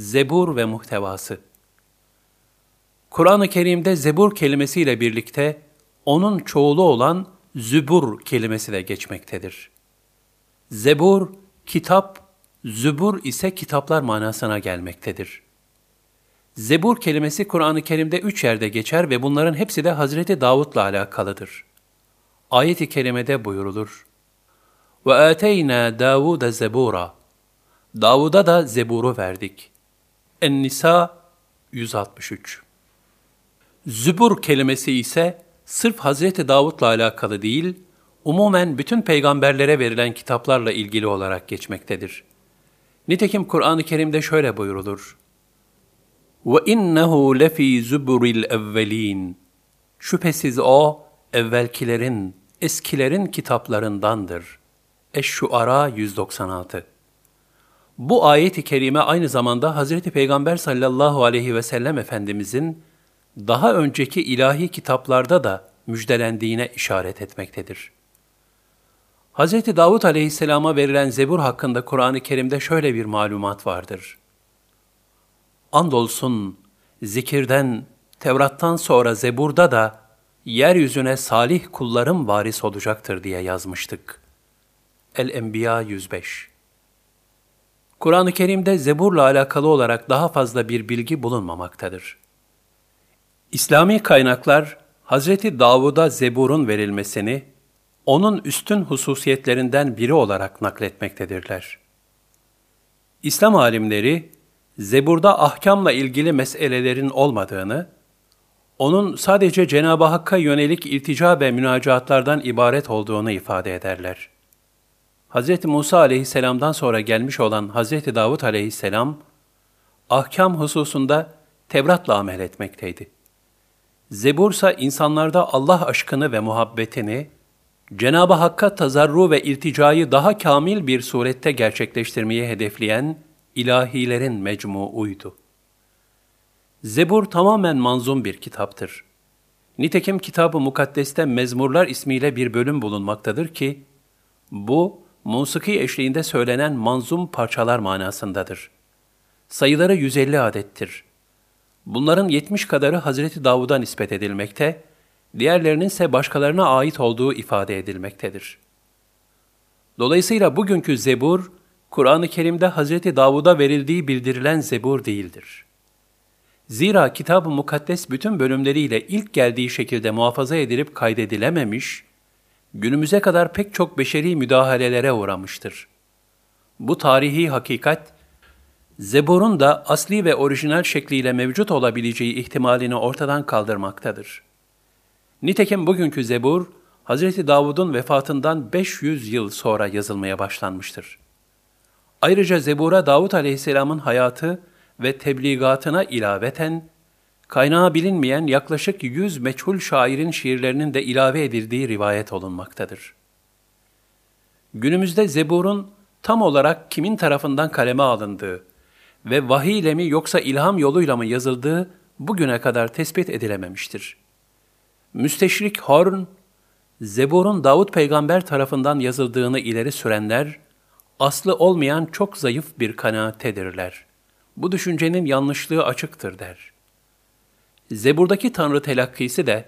Zebur ve muhtevası Kur'an-ı Kerim'de zebur kelimesiyle birlikte onun çoğulu olan zübur kelimesi de geçmektedir. Zebur, kitap, zübur ise kitaplar manasına gelmektedir. Zebur kelimesi Kur'an-ı Kerim'de üç yerde geçer ve bunların hepsi de Hazreti Davud'la alakalıdır. Ayet-i kerimede buyurulur. Ve ateyna Davuda zebura. Davud'a da zeburu verdik. En-Nisa 163 Zübur kelimesi ise sırf Hazreti Davud'la alakalı değil, umumen bütün peygamberlere verilen kitaplarla ilgili olarak geçmektedir. Nitekim Kur'an-ı Kerim'de şöyle buyurulur. وَاِنَّهُ لَف۪ي زُبُرِ الْاَوَّل۪ينَ Şüphesiz o, evvelkilerin, eskilerin kitaplarındandır. Eş-Şuara 196 bu ayet-i kerime aynı zamanda Hazreti Peygamber sallallahu aleyhi ve sellem Efendimizin daha önceki ilahi kitaplarda da müjdelendiğine işaret etmektedir. Hz. Davud aleyhisselama verilen zebur hakkında Kur'an-ı Kerim'de şöyle bir malumat vardır. Andolsun zikirden, Tevrat'tan sonra Zebur'da da yeryüzüne salih kullarım varis olacaktır diye yazmıştık. El-Enbiya 105 Kur'an-ı Kerim'de Zebur'la alakalı olarak daha fazla bir bilgi bulunmamaktadır. İslami kaynaklar, Hazreti Davud'a Zebur'un verilmesini, onun üstün hususiyetlerinden biri olarak nakletmektedirler. İslam alimleri, Zebur'da ahkamla ilgili meselelerin olmadığını, onun sadece Cenab-ı Hakk'a yönelik iltica ve münacatlardan ibaret olduğunu ifade ederler. Hz. Musa aleyhisselamdan sonra gelmiş olan Hz. Davud aleyhisselam, ahkam hususunda Tevrat'la amel etmekteydi. Zebur ise insanlarda Allah aşkını ve muhabbetini, Cenab-ı Hakk'a tazarru ve ilticayı daha kamil bir surette gerçekleştirmeyi hedefleyen ilahilerin mecmuuydu. Zebur tamamen manzum bir kitaptır. Nitekim kitab-ı mukaddeste Mezmurlar ismiyle bir bölüm bulunmaktadır ki, bu, musiki eşliğinde söylenen manzum parçalar manasındadır. Sayıları 150 adettir. Bunların 70 kadarı Hazreti Davud'a nispet edilmekte, diğerlerinin ise başkalarına ait olduğu ifade edilmektedir. Dolayısıyla bugünkü Zebur, Kur'an-ı Kerim'de Hazreti Davud'a verildiği bildirilen Zebur değildir. Zira kitab-ı mukaddes bütün bölümleriyle ilk geldiği şekilde muhafaza edilip kaydedilememiş, günümüze kadar pek çok beşeri müdahalelere uğramıştır. Bu tarihi hakikat, Zebur'un da asli ve orijinal şekliyle mevcut olabileceği ihtimalini ortadan kaldırmaktadır. Nitekim bugünkü Zebur, Hz. Davud'un vefatından 500 yıl sonra yazılmaya başlanmıştır. Ayrıca Zebur'a Davud aleyhisselamın hayatı ve tebligatına ilaveten, kaynağı bilinmeyen yaklaşık 100 meçhul şairin şiirlerinin de ilave edildiği rivayet olunmaktadır. Günümüzde Zebur'un tam olarak kimin tarafından kaleme alındığı ve vahiy ile mi yoksa ilham yoluyla mı yazıldığı bugüne kadar tespit edilememiştir. Müsteşrik Horn, Zebur'un Davud peygamber tarafından yazıldığını ileri sürenler, aslı olmayan çok zayıf bir kanaattedirler. Bu düşüncenin yanlışlığı açıktır der. Zebur'daki tanrı telakkisi de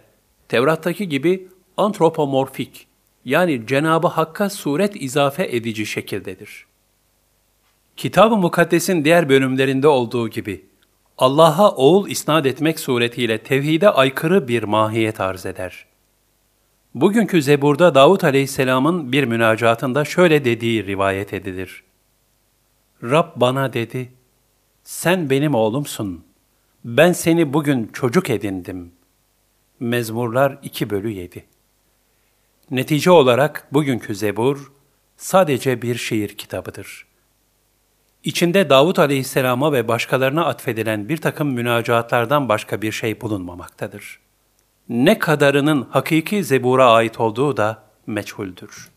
Tevrat'taki gibi antropomorfik yani Cenabı Hakk'a suret izafe edici şekildedir. Kitab-ı Mukaddes'in diğer bölümlerinde olduğu gibi Allah'a oğul isnat etmek suretiyle tevhide aykırı bir mahiyet arz eder. Bugünkü Zebur'da Davut Aleyhisselam'ın bir münacatında şöyle dediği rivayet edilir. Rab bana dedi, sen benim oğlumsun, ben seni bugün çocuk edindim. Mezmurlar 2 bölü 7 Netice olarak bugünkü Zebur sadece bir şiir kitabıdır.'' İçinde Davut aleyhisselama ve başkalarına atfedilen bir takım münacatlardan başka bir şey bulunmamaktadır. Ne kadarının hakiki zebura ait olduğu da meçhuldür.